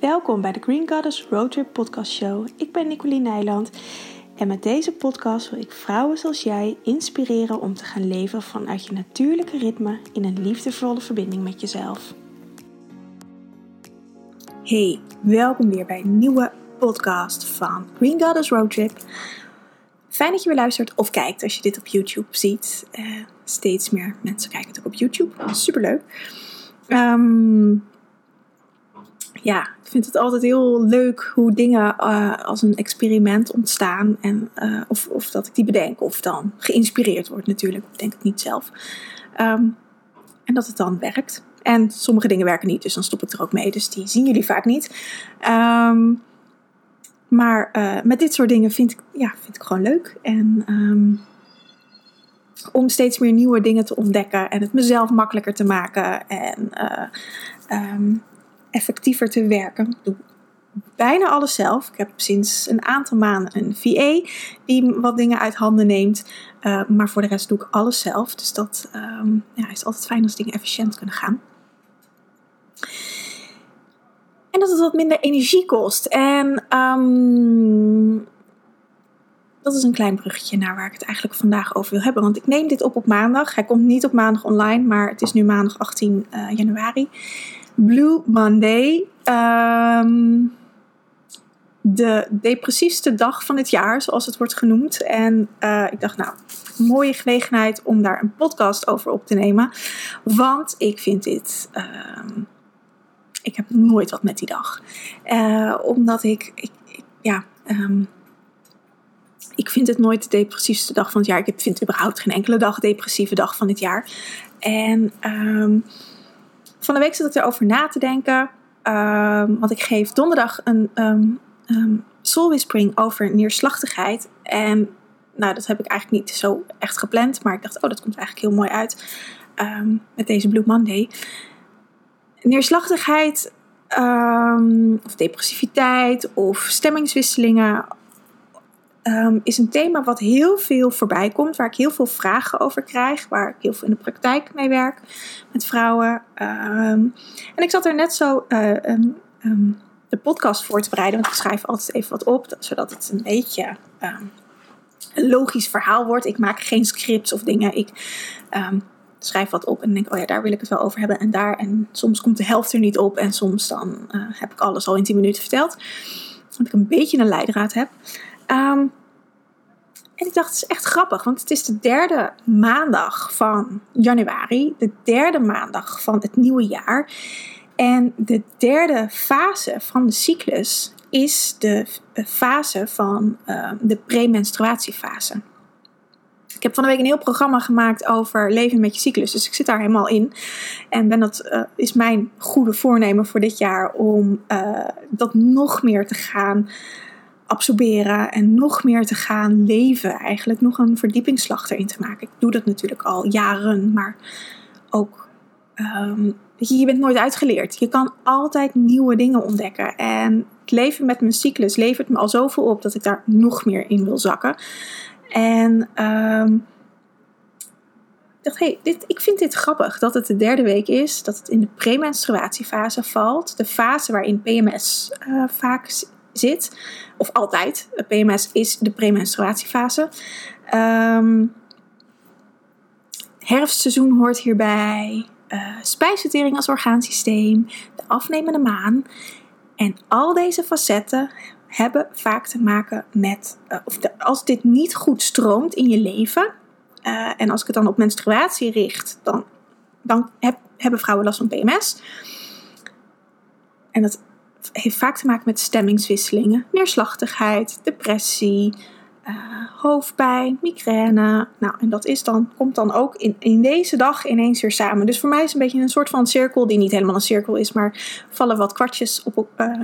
Welkom bij de Green Goddess Roadtrip Podcast Show. Ik ben Nicoline Nijland en met deze podcast wil ik vrouwen zoals jij inspireren om te gaan leven vanuit je natuurlijke ritme in een liefdevolle verbinding met jezelf. Hey, welkom weer bij een nieuwe podcast van Green Goddess Roadtrip. Fijn dat je weer luistert of kijkt als je dit op YouTube ziet. Uh, steeds meer mensen kijken het ook op YouTube. Superleuk. Um, ja, ik vind het altijd heel leuk hoe dingen uh, als een experiment ontstaan. En, uh, of, of dat ik die bedenk, of dan geïnspireerd word natuurlijk. Ik bedenk het niet zelf. Um, en dat het dan werkt. En sommige dingen werken niet, dus dan stop ik er ook mee. Dus die zien jullie vaak niet. Um, maar uh, met dit soort dingen vind ik, ja, vind ik gewoon leuk. En um, om steeds meer nieuwe dingen te ontdekken en het mezelf makkelijker te maken. En effectiever te werken. Ik doe bijna alles zelf. Ik heb sinds een aantal maanden een VA die wat dingen uit handen neemt. Uh, maar voor de rest doe ik alles zelf. Dus dat um, ja, is altijd fijn als dingen efficiënt kunnen gaan. En dat het wat minder energie kost. En um, dat is een klein bruggetje naar waar ik het eigenlijk vandaag over wil hebben. Want ik neem dit op op maandag. Hij komt niet op maandag online, maar het is nu maandag 18 uh, januari. Blue Monday. Um, de depressiefste dag van het jaar, zoals het wordt genoemd. En uh, ik dacht, nou, mooie gelegenheid om daar een podcast over op te nemen. Want ik vind dit. Uh, ik heb nooit wat met die dag. Uh, omdat ik, ik, ja. Um, ik vind het nooit de depressiefste dag van het jaar. Ik vind überhaupt geen enkele dag depressieve dag van het jaar. En van de week zat ik erover na te denken. Um, want ik geef donderdag een um, soul whispering over neerslachtigheid. En nou, dat heb ik eigenlijk niet zo echt gepland. Maar ik dacht, oh, dat komt eigenlijk heel mooi uit. met deze Blue Monday. Neerslachtigheid of depressiviteit of stemmingswisselingen um, is een thema wat heel veel voorbij komt, waar ik heel veel vragen over krijg, waar ik heel veel in de praktijk mee werk met vrouwen. Um, en ik zat er net zo uh, um, de podcast voor te bereiden, want ik schrijf altijd even wat op, zodat het een beetje een logisch verhaal wordt. Ik maak geen scripts of dingen. Ik schrijf wat op en denk, oh ja, daar wil ik het wel over hebben en daar. En soms komt de helft er niet op en soms dan uh, heb ik alles al in 10 minuten verteld. Dat ik een beetje een leidraad heb. Um, en ik dacht, het is echt grappig, want het is de derde maandag van januari, de derde maandag van het nieuwe jaar. En de derde fase van de cyclus is de fase van uh, de premenstruatiefase. Ik heb van de week een heel programma gemaakt over leven met je cyclus. Dus ik zit daar helemaal in. En dat uh, is mijn goede voornemen voor dit jaar om uh, dat nog meer te gaan absorberen en nog meer te gaan leven. Eigenlijk nog een verdiepingsslag erin te maken. Ik doe dat natuurlijk al jaren, maar ook. Um, je, je bent nooit uitgeleerd. Je kan altijd nieuwe dingen ontdekken. En het leven met mijn cyclus levert me al zoveel op dat ik daar nog meer in wil zakken. En um, ik dacht, hey, dit, ik vind dit grappig dat het de derde week is, dat het in de premenstruatiefase valt. De fase waarin PMS uh, vaak zit, of altijd. PMS is de premenstruatiefase. Um, herfstseizoen hoort hierbij. Uh, spijsvertering als orgaansysteem, de afnemende maan. En al deze facetten hebben vaak te maken met, uh, of als dit niet goed stroomt in je leven, uh, en als ik het dan op menstruatie richt, dan, dan heb, hebben vrouwen last van PMS. En dat heeft vaak te maken met stemmingswisselingen, neerslachtigheid, depressie, uh, hoofdpijn, migraine. Nou, en dat is dan, komt dan ook in, in deze dag ineens weer samen. Dus voor mij is het een beetje een soort van cirkel, die niet helemaal een cirkel is, maar vallen wat kwartjes op, uh,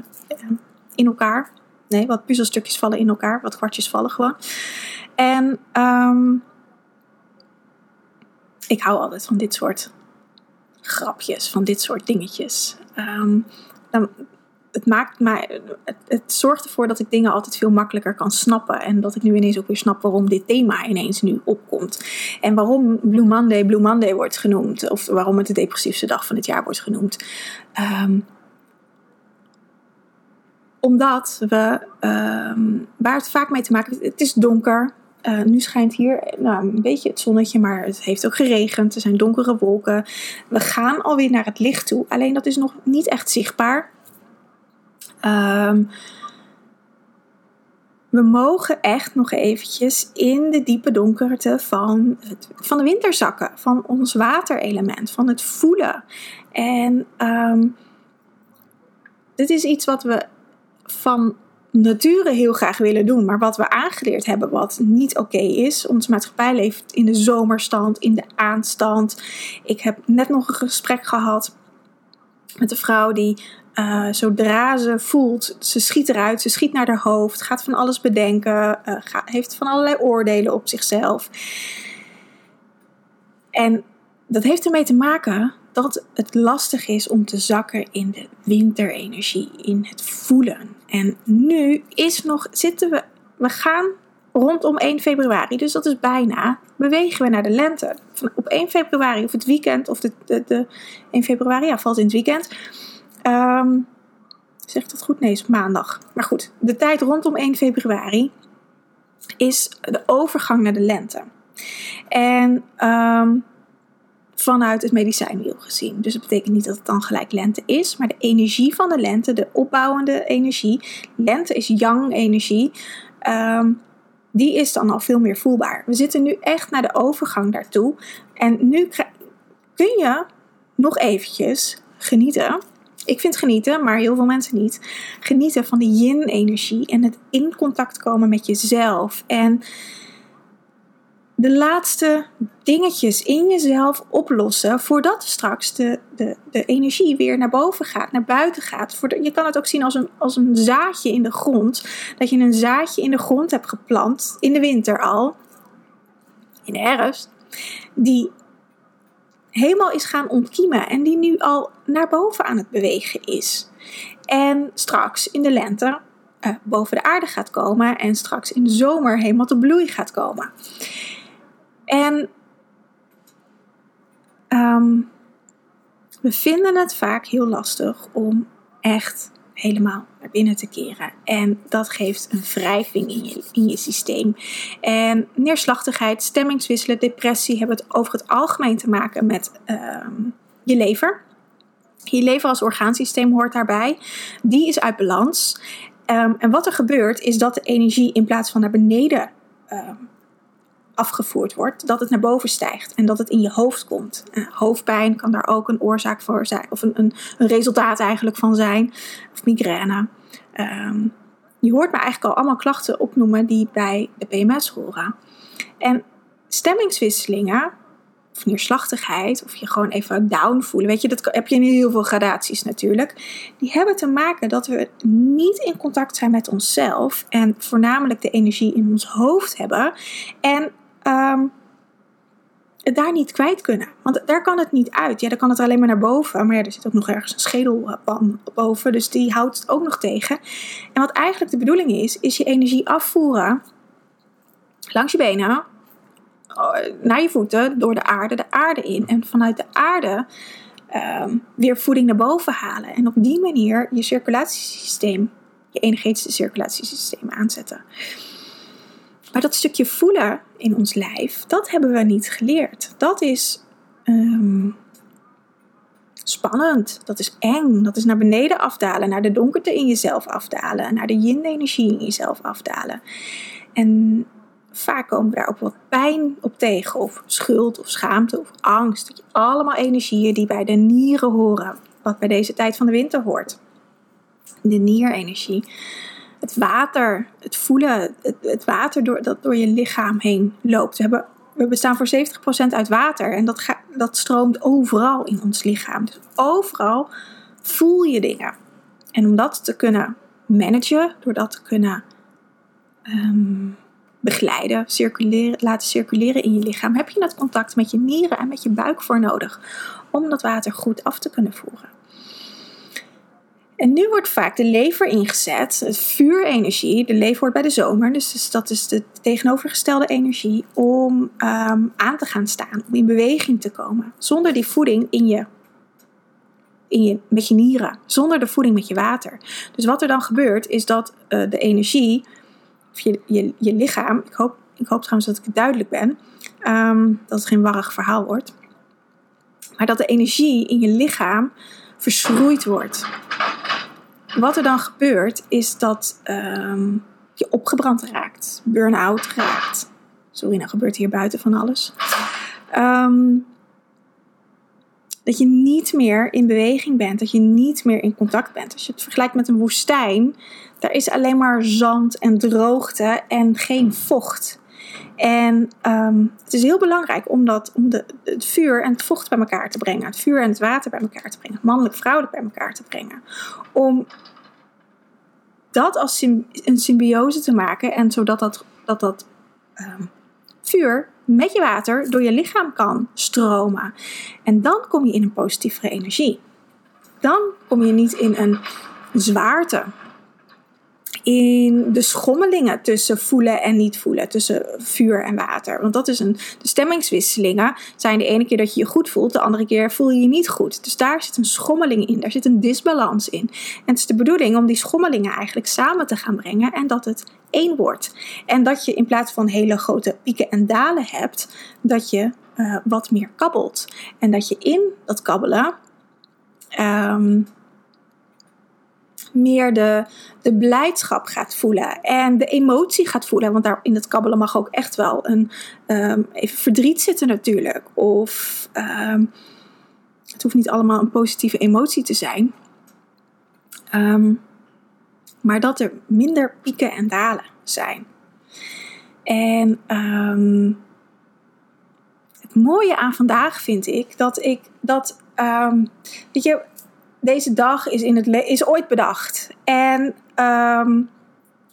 in elkaar. Nee, wat puzzelstukjes vallen in elkaar, wat kwartjes vallen gewoon. En um, ik hou altijd van dit soort grapjes, van dit soort dingetjes. Um, dan, het, maakt mij, het, zorgt ervoor dat ik dingen altijd veel makkelijker kan snappen. En dat ik nu ineens ook weer snap waarom dit thema ineens nu opkomt. En waarom Blue Monday Blue Monday wordt genoemd. Of waarom het de depressiefste dag van het jaar wordt genoemd. Um, omdat we, ehm, waar het vaak mee te maken heeft, het is donker. Uh, nu schijnt hier nou, een beetje het zonnetje, maar het heeft ook geregend. Er zijn donkere wolken. We gaan alweer naar het licht toe. Alleen dat is nog niet echt zichtbaar. Um, we mogen echt nog eventjes in de diepe donkerte van, het, van de winter zakken. Van ons waterelement, van het voelen. En um, dit is iets wat we van nature heel graag willen doen, maar wat we aangeleerd hebben wat niet oké is. Onze maatschappij leeft in de zomerstand, in de aanstand. Ik heb net nog een gesprek gehad met een vrouw die uh, zodra ze voelt, ze schiet eruit, ze schiet naar haar hoofd, gaat van alles bedenken, uh, heeft van allerlei oordelen op zichzelf. En dat heeft ermee te maken dat het lastig is om te zakken in de winterenergie, in het voelen. En nu is nog, zitten we, we gaan rondom 1 februari, dus dat is bijna, bewegen we naar de lente. Van op 1 februari of het weekend, of de, de, de 1 februari, ja, valt in het weekend. Um, zeg ik dat goed? Nee, is maandag. Maar goed, de tijd rondom 1 februari is de overgang naar de lente. En um, vanuit het medicijnwiel gezien. Dus dat betekent niet dat het dan gelijk lente is, maar de energie van de lente, de opbouwende energie, lente is yang energie, um, die is dan al veel meer voelbaar. We zitten nu echt naar de overgang daartoe. En nu kun je nog eventjes genieten. Ik vind genieten, maar heel veel mensen niet. Genieten van de yin-energie en het in contact komen met jezelf. En de laatste dingetjes in jezelf oplossen voordat straks de, de, de energie weer naar boven gaat, naar buiten gaat. Je kan het ook zien als een, als een zaadje in de grond. Dat je een zaadje in de grond hebt geplant, in de winter al, in de herfst, die helemaal is gaan ontkiemen en die nu al naar boven aan het bewegen is. En straks in de lente uh, boven de aarde gaat komen en straks in de zomer helemaal te bloei gaat komen. En um, we vinden het vaak heel lastig om echt helemaal naar binnen te keren. En dat geeft een wrijving in je, systeem. En neerslachtigheid, stemmingswisselen, depressie hebben het over het algemeen te maken met um, je lever. Je lever als orgaansysteem hoort daarbij. Die is uit balans. Um, en wat er gebeurt is dat de energie in plaats van naar beneden afgevoerd wordt, dat het naar boven stijgt en dat het in je hoofd komt. Hoofdpijn kan daar ook een oorzaak voor zijn, of een, een, een resultaat eigenlijk van zijn, of migraine. Um, je hoort me eigenlijk al allemaal klachten opnoemen die bij de PMS horen. En stemmingswisselingen, of neerslachtigheid, of je gewoon even down voelen, weet je, dat heb je in heel veel gradaties natuurlijk. Die hebben te maken dat we niet in contact zijn met onszelf en voornamelijk de energie in ons hoofd hebben. En um, het daar niet kwijt kunnen. Want daar kan het niet uit. Ja, dan kan het alleen maar naar boven. Maar ja, er zit ook nog ergens een schedelpan boven. Dus die houdt het ook nog tegen. En wat eigenlijk de bedoeling is, is je energie afvoeren langs je benen, oh, naar je voeten, door de aarde, de aarde in. En vanuit de aarde um, weer voeding naar boven halen. En op die manier je circulatiesysteem, je energetische circulatiesysteem aanzetten. Maar dat stukje voelen in ons lijf, dat hebben we niet geleerd. Dat is um, spannend, dat is eng, dat is naar beneden afdalen, naar de donkerte in jezelf afdalen, naar de yin-energie in jezelf afdalen. En vaak komen we daar ook wat pijn op tegen, of schuld, of schaamte, of angst. Allemaal energieën die bij de nieren horen, wat bij deze tijd van de winter hoort. De nierenergie het water, het voelen, het, water door, dat door je lichaam heen loopt. We, hebben, we bestaan voor 70% uit water en dat, ga, dat stroomt overal in ons lichaam. Dus overal voel je dingen. En om dat te kunnen managen, door dat te kunnen um, begeleiden, circuleren, laten circuleren in je lichaam, heb je dat contact met je nieren en met je buik voor nodig om dat water goed af te kunnen voeren. En nu wordt vaak de lever ingezet, het vuurenergie. De lever wordt bij de zomer, dus, dus dat is de tegenovergestelde energie om um, aan te gaan staan, om in beweging te komen. Zonder die voeding in je, in je, met je nieren, zonder de voeding met je water. Dus wat er dan gebeurt, is dat uh, de energie, of je, je, lichaam, ik hoop, ik hoop trouwens dat ik duidelijk ben, um, dat het geen warrig verhaal wordt, maar dat de energie in je lichaam verschroeid wordt. Wat er dan gebeurt, is dat um, je opgebrand raakt, burn-out raakt. Sorry, nou gebeurt hier buiten van alles. Um, dat je niet meer in beweging bent, dat je niet meer in contact bent. Als je het vergelijkt met een woestijn, daar is alleen maar zand en droogte en geen vocht. En um, het is heel belangrijk om, dat, om de, het vuur en het vocht bij elkaar te brengen. Het vuur en het water bij elkaar te brengen. Mannelijk, vrouwelijk bij elkaar te brengen. Om dat als een symbiose te maken. En zodat dat, dat, dat um, vuur met je water door je lichaam kan stromen. En dan kom je in een positievere energie. Dan kom je niet in een zwaarte. In de schommelingen tussen voelen en niet voelen, tussen vuur en water. Want dat is een. De stemmingswisselingen zijn de ene keer dat je je goed voelt, de andere keer voel je je niet goed. Dus daar zit een schommeling in, daar zit een disbalans in. En het is de bedoeling om die schommelingen eigenlijk samen te gaan brengen en dat het één wordt. En dat je in plaats van hele grote pieken en dalen hebt, dat je uh, wat meer kabbelt. En dat je in dat kabbelen um, meer de, de blijdschap gaat voelen en de emotie gaat voelen. Want daar in het kabbelen mag ook echt wel een um, even verdriet zitten natuurlijk. Of um, het hoeft niet allemaal een positieve emotie te zijn. Um, maar dat er minder pieken en dalen zijn. En het mooie aan vandaag vind ik dat ik dat, um, weet je, deze dag is, in het is ooit bedacht. En um,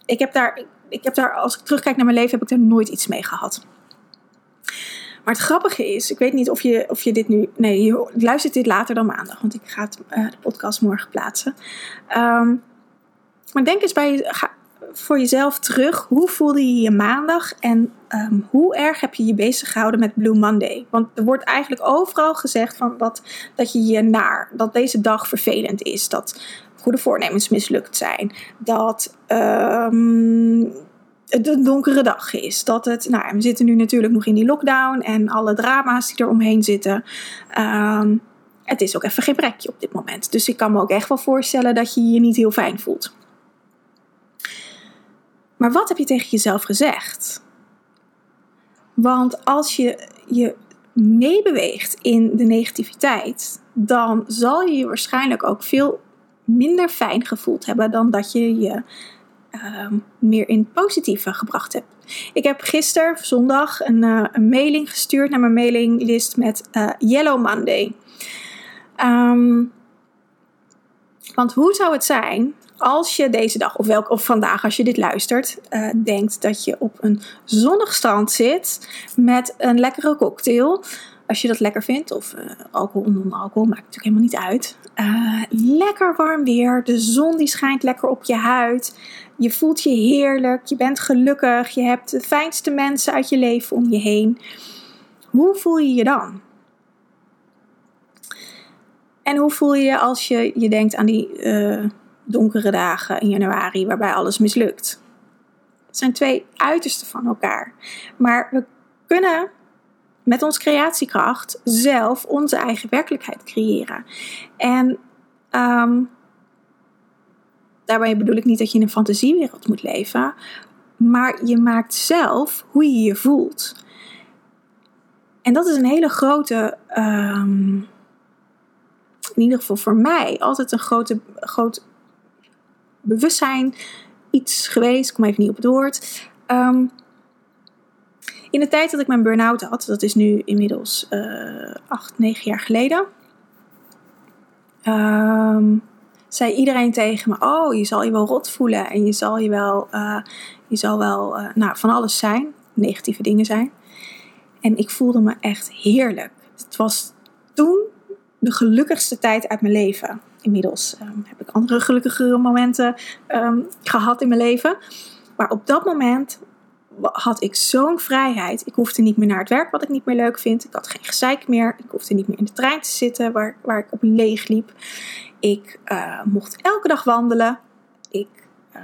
ik heb daar, ik heb daar, als ik terugkijk naar mijn leven, heb ik daar nooit iets mee gehad. Maar het grappige is, ik weet niet of je, of je dit nu. Nee, je luistert dit later dan maandag, want ik ga het, uh, de podcast morgen plaatsen. Um, maar denk eens bij, ga voor jezelf terug. Hoe voelde je je maandag en um, hoe erg heb je je bezig gehouden met Blue Monday? Want er wordt eigenlijk overal gezegd van dat, dat je je naar, dat deze dag vervelend is. Dat goede voornemens mislukt zijn. Dat um, het een donkere dag is. Dat het, nou, we zitten nu natuurlijk nog in die lockdown en alle drama's die er omheen zitten. Um, het is ook even geen brekje op dit moment. Dus ik kan me ook echt wel voorstellen dat je je niet heel fijn voelt. Maar wat heb je tegen jezelf gezegd? Want als je je meebeweegt in de negativiteit, dan zal je je waarschijnlijk ook veel minder fijn gevoeld hebben dan dat je je uh, meer in positieve gebracht hebt. Ik heb gisteren, zondag, een, uh, een mailing gestuurd naar mijn mailinglist met uh, Yellow Monday. Um, want hoe zou het zijn als je deze dag, of, welk, of vandaag als je dit luistert, uh, denkt dat je op een zonnig strand zit met een lekkere cocktail. Als je dat lekker vindt, of uh, alcohol, non-alcohol, maakt natuurlijk helemaal niet uit. Uh, lekker warm weer, de zon die schijnt lekker op je huid. Je voelt je heerlijk, je bent gelukkig, je hebt de fijnste mensen uit je leven om je heen. Hoe voel je je dan? En hoe voel je je als je, je denkt aan die donkere dagen in januari waarbij alles mislukt. Het zijn twee uitersten van elkaar. Maar we kunnen met onze creatiekracht zelf onze eigen werkelijkheid creëren. En um, daarbij bedoel ik niet dat je in een fantasiewereld moet leven, maar je maakt zelf hoe je je voelt. En dat is een hele grote, um, in ieder geval voor mij, altijd een grote, groot bewustzijn iets geweest. Ik kom even niet op het woord. Um, in de tijd dat ik mijn burn-out had, dat is nu inmiddels uh, acht, negen jaar geleden, um, zei iedereen tegen me: Oh, je zal je wel rot voelen en je zal je wel, uh, je zal wel uh, nou, van alles zijn, negatieve dingen zijn. En ik voelde me echt heerlijk. Het was toen de gelukkigste tijd uit mijn leven. Inmiddels um, heb ik andere gelukkige momenten um, gehad in mijn leven. Maar op dat moment had ik zo'n vrijheid. Ik hoefde niet meer naar het werk wat ik niet meer leuk vind. Ik had geen gezeik meer. Ik hoefde niet meer in de trein te zitten waar, waar ik op leeg liep. Ik uh, mocht elke dag wandelen. Ik uh,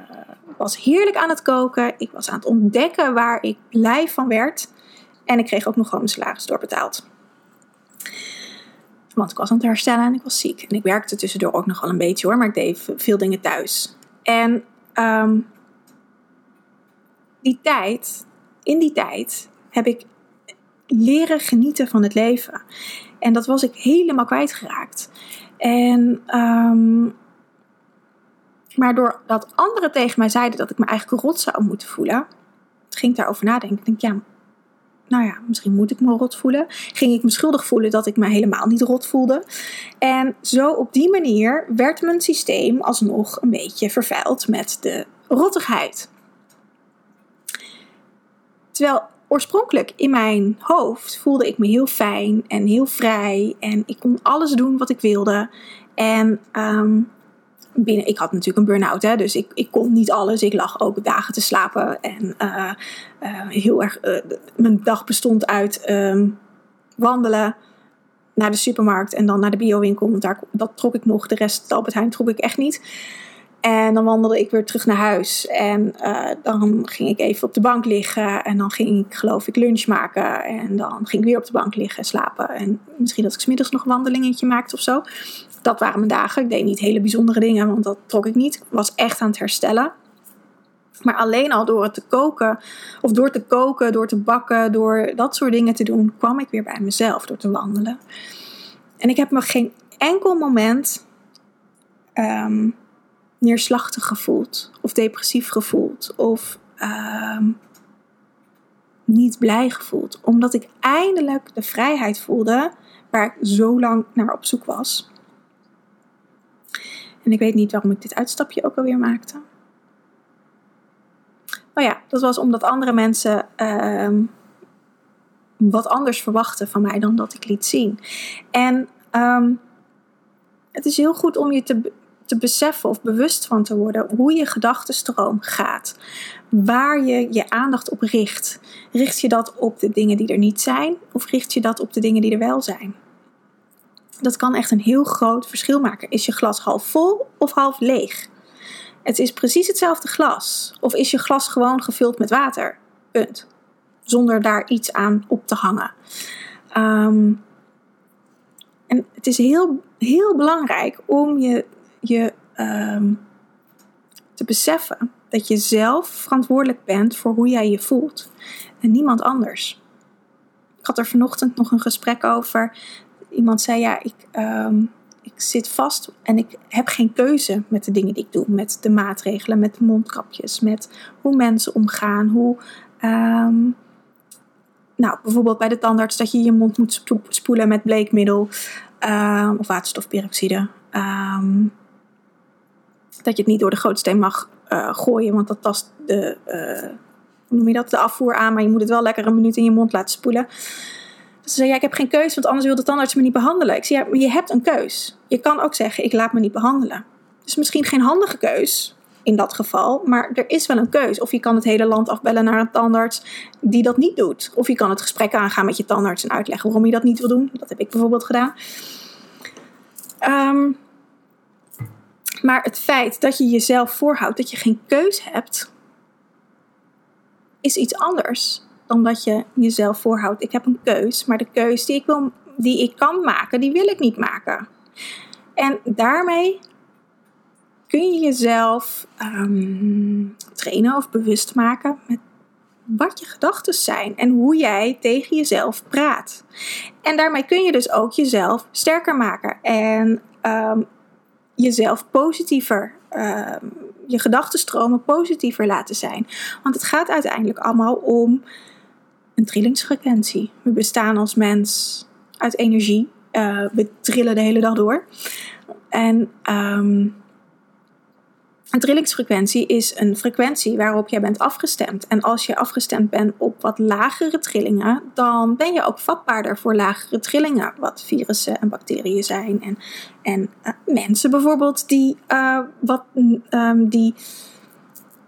was heerlijk aan het koken. Ik was aan het ontdekken waar ik blij van werd. En ik kreeg ook nog gewoon mijn salaris doorbetaald. Want ik was aan het herstellen en ik was ziek. En ik werkte tussendoor ook nog wel een beetje hoor, maar ik deed veel dingen thuis. En um, die tijd, in die tijd, heb ik leren genieten van het leven. En dat was ik helemaal kwijtgeraakt. En, um, maar doordat anderen tegen mij zeiden dat ik me eigenlijk rot zou moeten voelen, ging ik daarover nadenken. Ik denk, ja, nou ja, misschien moet ik me rot voelen. Ging ik me schuldig voelen dat ik me helemaal niet rot voelde. En zo op die manier werd mijn systeem alsnog een beetje vervuild met de rottigheid. Terwijl oorspronkelijk in mijn hoofd voelde ik me heel fijn en heel vrij. En ik kon alles doen wat ik wilde. En um, binnen, ik had natuurlijk een burn-out, hè, dus ik, ik kon niet alles. Ik lag ook dagen te slapen. En uh, uh, heel erg, uh, mijn dag bestond uit um, wandelen naar de supermarkt en dan naar de biowinkel. Want daar, dat trok ik nog. De rest, Albert Heijn, trok ik echt niet. En dan wandelde ik weer terug naar huis. En dan ging ik even op de bank liggen. En dan ging ik, geloof ik, lunch maken. En dan ging ik weer op de bank liggen en slapen. En misschien dat ik smiddags nog een wandelingetje maakte of zo. Dat waren mijn dagen. Ik deed niet hele bijzondere dingen, want dat trok ik niet. Ik was echt aan het herstellen. Maar alleen al door het te koken, of door te koken, door te bakken, door dat soort dingen te doen, kwam ik weer bij mezelf door te wandelen. En ik heb me geen enkel moment um, neerslachtig gevoeld, of depressief gevoeld, of um, niet blij gevoeld. Omdat ik eindelijk de vrijheid voelde waar ik zo lang naar op zoek was. En ik weet niet waarom ik dit uitstapje ook alweer maakte. Maar ja, dat was omdat andere mensen uh, wat anders verwachten van mij dan dat ik liet zien. En um, het is heel goed om je te, te beseffen of bewust van te worden hoe je gedachtenstroom gaat. Waar je je aandacht op richt. Richt je dat op de dingen die er niet zijn of richt je dat op de dingen die er wel zijn? Dat kan echt een heel groot verschil maken. Is je glas half vol of half leeg? Het is precies hetzelfde glas. Of is je glas gewoon gevuld met water? Punt. Zonder daar iets aan op te hangen. Um, en het is heel, heel belangrijk om je, je um, te beseffen dat je zelf verantwoordelijk bent voor hoe jij je voelt. En niemand anders. Ik had er vanochtend nog een gesprek over iemand zei: Ja, ik, um, ik zit vast en ik heb geen keuze met de dingen die ik doe. Met de maatregelen, met mondkapjes, met hoe mensen omgaan. Hoe, um, nou, bijvoorbeeld bij de tandarts dat je je mond moet spoelen met bleekmiddel um, of waterstofperoxide. dat je het niet door de gootsteen mag uh, gooien, want dat tast de, uh, hoe noem je dat, de afvoer aan. Maar je moet het wel lekker een minuut in je mond laten spoelen. Ze zei, ja, ik heb geen keus, want anders wil de tandarts me niet behandelen. Ik zei, je hebt een keus. Je kan ook zeggen, ik laat me niet behandelen. Dus misschien geen handige keus in dat geval, maar er is wel een keus. Of je kan het hele land afbellen naar een tandarts die dat niet doet. Of je kan het gesprek aangaan met je tandarts en uitleggen waarom je dat niet wil doen. Dat heb ik bijvoorbeeld gedaan. Um, maar het feit dat je jezelf voorhoudt dat je geen keus hebt, is iets anders dan dat je jezelf voorhoudt. Ik heb een keus, maar de keus die ik, wil, die ik kan maken, die wil ik niet maken. En daarmee kun je jezelf um, trainen of bewust maken met wat je gedachten zijn en hoe jij tegen jezelf praat. En daarmee kun je dus ook jezelf sterker maken en um, jezelf positiever, um, je gedachtenstromen positiever laten zijn. Want het gaat uiteindelijk allemaal om een trillingsfrequentie. We bestaan als mens uit energie. Uh, we trillen de hele dag door. En um, een trillingsfrequentie is een frequentie waarop jij bent afgestemd. En als je afgestemd bent op wat lagere trillingen, dan ben je ook vatbaarder voor lagere trillingen. Wat virussen en bacteriën zijn. En, en uh, mensen bijvoorbeeld die, uh, wat, um, die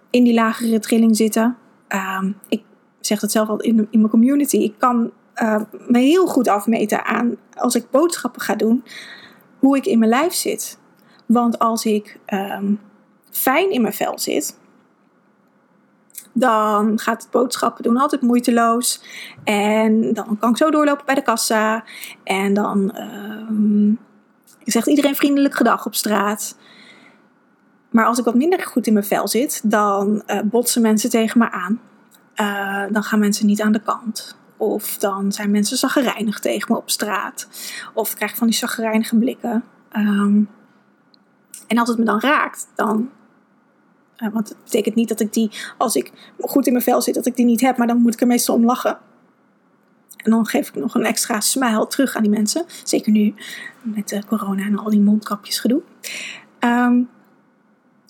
in die lagere trilling zitten. Um, ik zeg het zelf al in, in mijn community, ik kan uh, me heel goed afmeten aan als ik boodschappen ga doen, hoe ik in mijn lijf zit. Want als ik um, fijn in mijn vel zit, dan gaat het boodschappen doen altijd moeiteloos. En dan kan ik zo doorlopen bij de kassa. En dan um, zegt iedereen vriendelijk gedag op straat. Maar als ik wat minder goed in mijn vel zit, dan uh, botsen mensen tegen me aan. Uh, dan gaan mensen niet aan de kant. Of dan zijn mensen zaggerijnig tegen me op straat. Of ik krijg van die zaggerijnige blikken. Um, en als het me dan raakt, dan. Uh, want het betekent niet dat ik die, als ik goed in mijn vel zit, dat ik die niet heb. Maar dan moet ik er meestal om lachen. En dan geef ik nog een extra smile terug aan die mensen. Zeker nu met corona en al die mondkapjes gedoe. Um,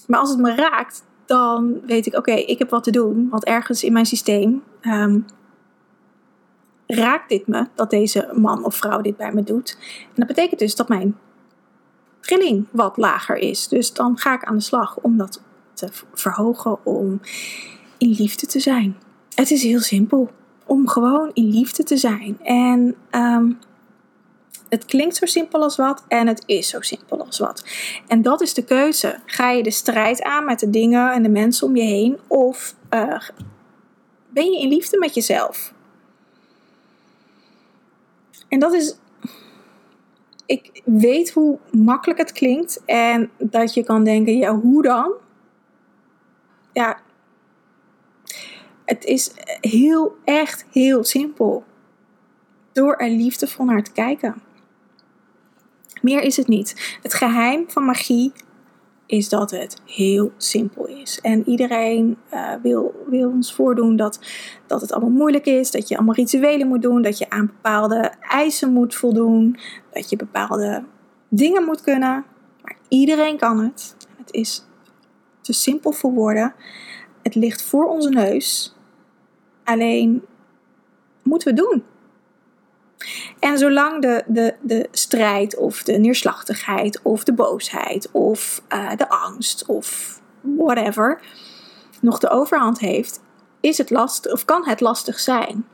maar als het me raakt, dan weet ik, oké, ik heb wat te doen. Want ergens in mijn systeem um, raakt dit me, dat deze man of vrouw dit bij me doet. En dat betekent dus dat mijn trilling wat lager is. Dus dan ga ik aan de slag om dat te verhogen, om in liefde te zijn. Het is heel simpel. Om gewoon in liefde te zijn. En um, het klinkt zo simpel als wat en het is zo simpel als wat. En dat is de keuze. Ga je de strijd aan met de dingen en de mensen om je heen? Of uh, ben je in liefde met jezelf? En dat is. Ik weet hoe makkelijk het klinkt en dat je kan denken: ja, hoe dan? Ja, het is heel, echt heel simpel. Door er liefdevol naar te kijken. Meer is het niet. Het geheim van magie is dat het heel simpel is. En iedereen uh, wil, wil ons voordoen dat, dat het allemaal moeilijk is, dat je allemaal rituelen moet doen, dat je aan bepaalde eisen moet voldoen, dat je bepaalde dingen moet kunnen. Maar iedereen kan het. Het is te simpel voor woorden. Het ligt voor onze neus. Alleen moeten we doen. En zolang de, de, de strijd of de neerslachtigheid of de boosheid of uh, de angst of whatever nog de overhand heeft, is het lastig of kan het lastig zijn.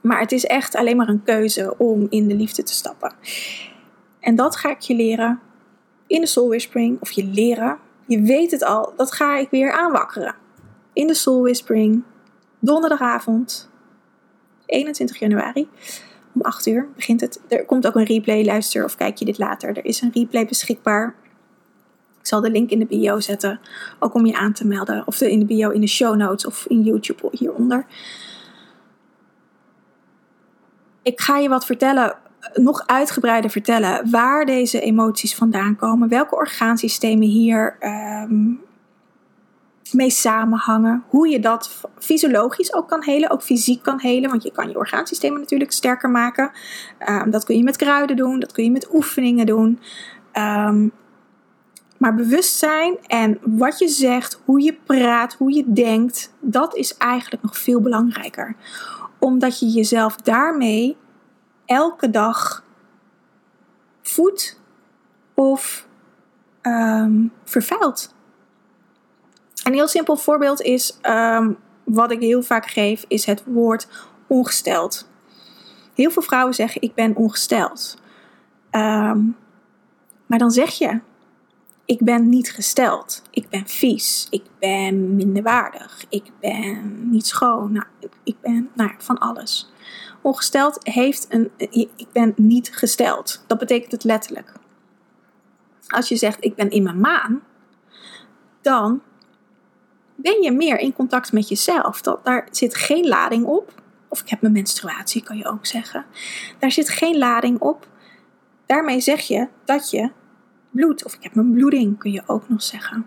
Maar het is echt alleen maar een keuze om in de liefde te stappen. En dat ga ik je leren in de Soul Whispering. Of je leren, je weet het al, dat ga ik weer aanwakkeren. In de Soul Whispering, donderdagavond, 21 januari. Om 8 uur begint het. Er komt ook een replay, luister of kijk je dit later. Er is een replay beschikbaar. Ik zal de link in de bio zetten, ook om je aan te melden. Of in de bio in de show notes of in YouTube hieronder. Ik ga je wat vertellen, nog uitgebreider vertellen, waar deze emoties vandaan komen. Welke orgaansystemen hier um, mee samenhangen. Hoe je dat fysiologisch ook kan helen, ook fysiek kan helen. Want je kan je orgaansystemen natuurlijk sterker maken. Um, dat kun je met kruiden doen, dat kun je met oefeningen doen. Um, maar bewustzijn en wat je zegt, hoe je praat, hoe je denkt, dat is eigenlijk nog veel belangrijker. Omdat je jezelf daarmee elke dag voedt of um, vervuilt. Een heel simpel voorbeeld is, um, wat ik heel vaak geef, is het woord ongesteld. Heel veel vrouwen zeggen, ik ben ongesteld. Um, maar dan zeg je, ik ben niet gesteld. Ik ben vies. Ik ben minderwaardig. Ik ben niet schoon. Nou, ik ben nou, van alles. Ongesteld heeft een. Ik ben niet gesteld. Dat betekent het letterlijk. Als je zegt ik ben in mijn maan, dan ben je meer in contact met jezelf. Dat, daar zit geen lading op. Of ik heb mijn menstruatie, kan je ook zeggen. Daar zit geen lading op. Daarmee zeg je dat je bloed, of ik heb mijn bloeding, kun je ook nog zeggen.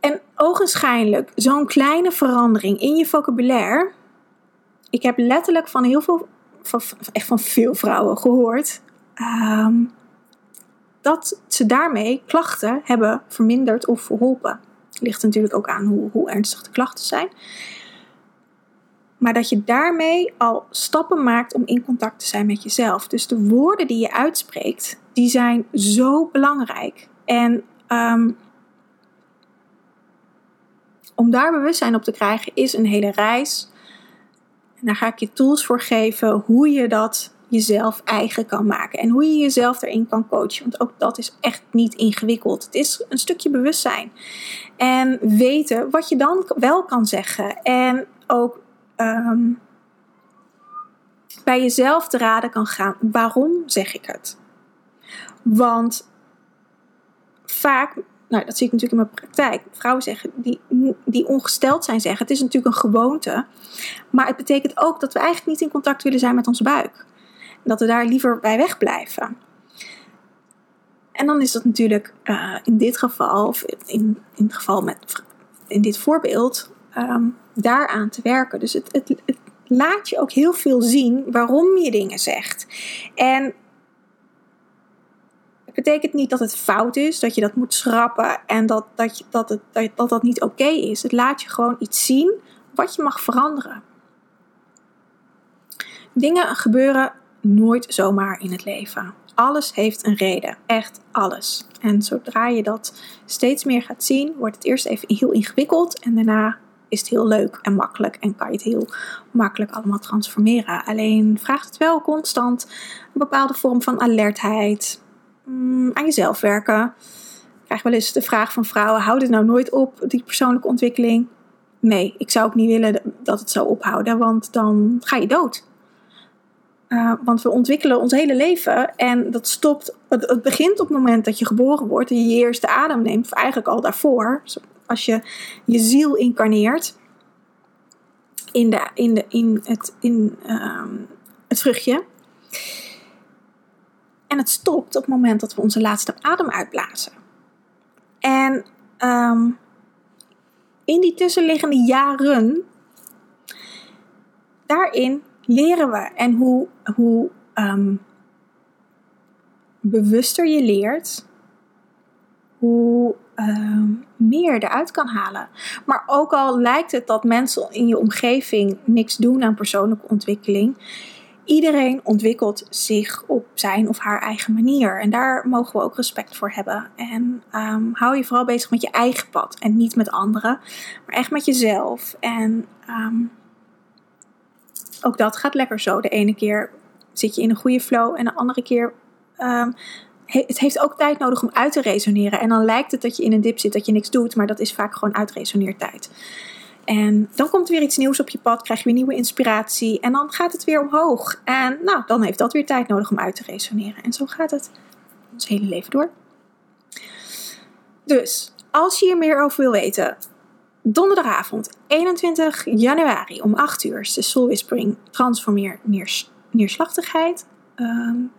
En ogenschijnlijk zo'n kleine verandering in je vocabulaire. Ik heb letterlijk van heel veel, van, echt van veel vrouwen gehoord. Um, dat ze daarmee klachten hebben verminderd of verholpen ligt natuurlijk ook aan hoe, hoe ernstig de klachten zijn. Maar dat je daarmee al stappen maakt om in contact te zijn met jezelf. Dus de woorden die je uitspreekt, die zijn zo belangrijk. En um, om daar bewustzijn op te krijgen is een hele reis. En daar ga ik je tools voor geven hoe je dat jezelf eigen kan maken. En hoe je jezelf erin kan coachen. Want ook dat is echt niet ingewikkeld. Het is een stukje bewustzijn. En weten wat je dan wel kan zeggen. En ook ehm, bij jezelf te raden kan gaan. Waarom zeg ik het? Want vaak, nou dat zie ik natuurlijk in mijn praktijk. Vrouwen zeggen, die, die ongesteld zijn zeggen. Het is natuurlijk een gewoonte. Maar het betekent ook dat we eigenlijk niet in contact willen zijn met onze buik dat we daar liever bij wegblijven. En dan is dat natuurlijk uh, in dit geval, of in, in het geval met in dit voorbeeld, um, daaraan te werken. Dus het, het, het laat je ook heel veel zien waarom je dingen zegt. En het betekent niet dat het fout is, dat je dat moet schrappen en dat dat, je, dat, dat, dat, dat niet oké is. Het laat je gewoon iets zien wat je mag veranderen. Dingen gebeuren nooit zomaar in het leven. Alles heeft een reden, echt alles. En zodra je dat steeds meer gaat zien, wordt het eerst even heel ingewikkeld en daarna is het heel leuk en makkelijk en kan je het heel makkelijk allemaal transformeren. Alleen vraagt het wel constant een bepaalde vorm van alertheid, mm, aan jezelf werken. Ik krijg wel eens de vraag van vrouwen: houd het nou nooit op, die persoonlijke ontwikkeling? Nee, ik zou ook niet willen dat het zou ophouden, want dan ga je dood. Uh, want we ontwikkelen ons hele leven en dat stopt. Het, begint op het moment dat je geboren wordt en je eerste adem neemt, of eigenlijk al daarvoor. Als je je ziel incarneert in, de, in, de, in, het, in uh, het vruchtje. En het stopt op het moment dat we onze laatste adem uitblazen. En um, in die tussenliggende jaren, daarin leren we. En hoe, hoe um, bewuster je leert, hoe um, meer je eruit kan halen. Maar ook al lijkt het dat mensen in je omgeving niks doen aan persoonlijke ontwikkeling, iedereen ontwikkelt zich op zijn of haar eigen manier. En daar mogen we ook respect voor hebben. En um, hou je vooral bezig met je eigen pad en niet met anderen, maar echt met jezelf. En ook dat gaat lekker zo. De ene keer zit je in een goede flow en de andere keer. Um, het heeft ook tijd nodig om uit te resoneren. En dan lijkt het dat je in een dip zit, dat je niks doet, maar dat is vaak gewoon uitresoneertijd. En dan komt er weer iets nieuws op je pad, krijg je weer nieuwe inspiratie en dan gaat het weer omhoog. En nou, dan heeft dat weer tijd nodig om uit te resoneren. En zo gaat het ons hele leven door. Dus als je hier meer over wil weten, Donderdagavond 21 januari om 8 uur is de Soul Whispering Transformeer Neerslachtigheid. Um,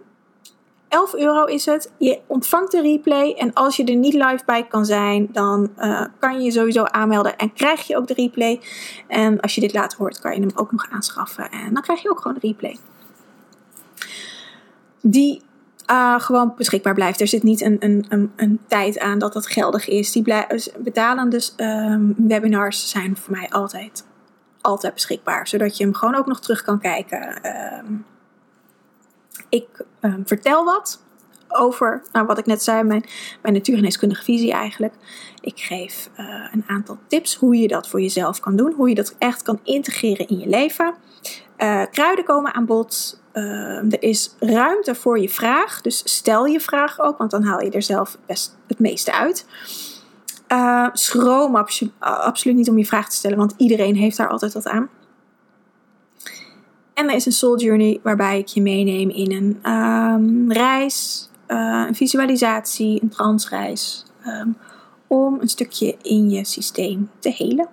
11 euro is het. Je ontvangt de replay. En als je er niet live bij kan zijn, dan uh, kan je je sowieso aanmelden. En krijg je ook de replay. En als je dit later hoort, kan je hem ook nog aanschaffen. En dan krijg je ook gewoon de replay. Die uh, gewoon beschikbaar blijft. Er zit niet een, een, een, een tijd aan dat dat geldig is. Die betalen dus um, webinars zijn voor mij altijd, altijd beschikbaar. Zodat je hem gewoon ook nog terug kan kijken. Um, ik um, vertel wat over nou, wat ik net zei, mijn, mijn natuurgeneeskundige visie eigenlijk. Ik geef uh, een aantal tips hoe je dat voor jezelf kan doen. Hoe je dat echt kan integreren in je leven. Uh, kruiden komen aan bod. Uh, er is ruimte voor je vraag. Dus stel je vraag ook, want dan haal je er zelf het meeste uit. Uh, schroom abso absoluut niet om je vraag te stellen, want iedereen heeft daar altijd wat aan. En er is een soul journey waarbij ik je meeneem in een um, reis, uh, een visualisatie, een transreis. Um, om een stukje in je systeem te helen.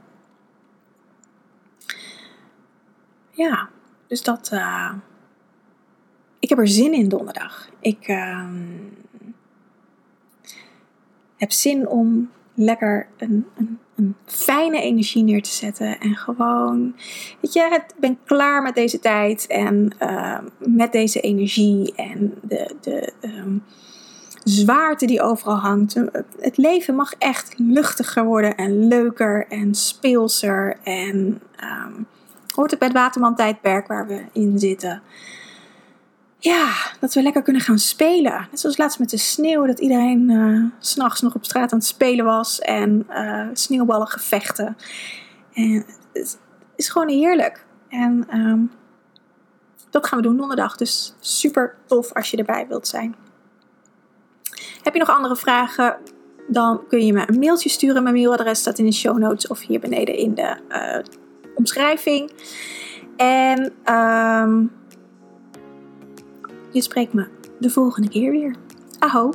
Ja, dus dat. Uh, ik heb er zin in donderdag. Ik uh, heb zin om lekker een, een, een, fijne energie neer te zetten. En gewoon, weet je, ik ben klaar met deze tijd en uh, met deze energie en de, de um, zwaarte die overal hangt. Het leven mag echt luchtiger worden en leuker en speelser. En hoort het bij tijdperk waar we in zitten. ja, dat we lekker kunnen gaan spelen. Net zoals laatst met de sneeuw, dat iedereen uh, s'nachts nog op straat aan het spelen was. En uh, sneeuwballen gevechten. En het is gewoon heerlijk. En um, dat gaan we doen donderdag. Dus super tof als je erbij wilt zijn. Heb je nog andere vragen? Dan kun je me een mailtje sturen. Mijn mailadres staat in de show notes of hier beneden in de uh, omschrijving. En um, je spreekt me de volgende keer weer. Aho!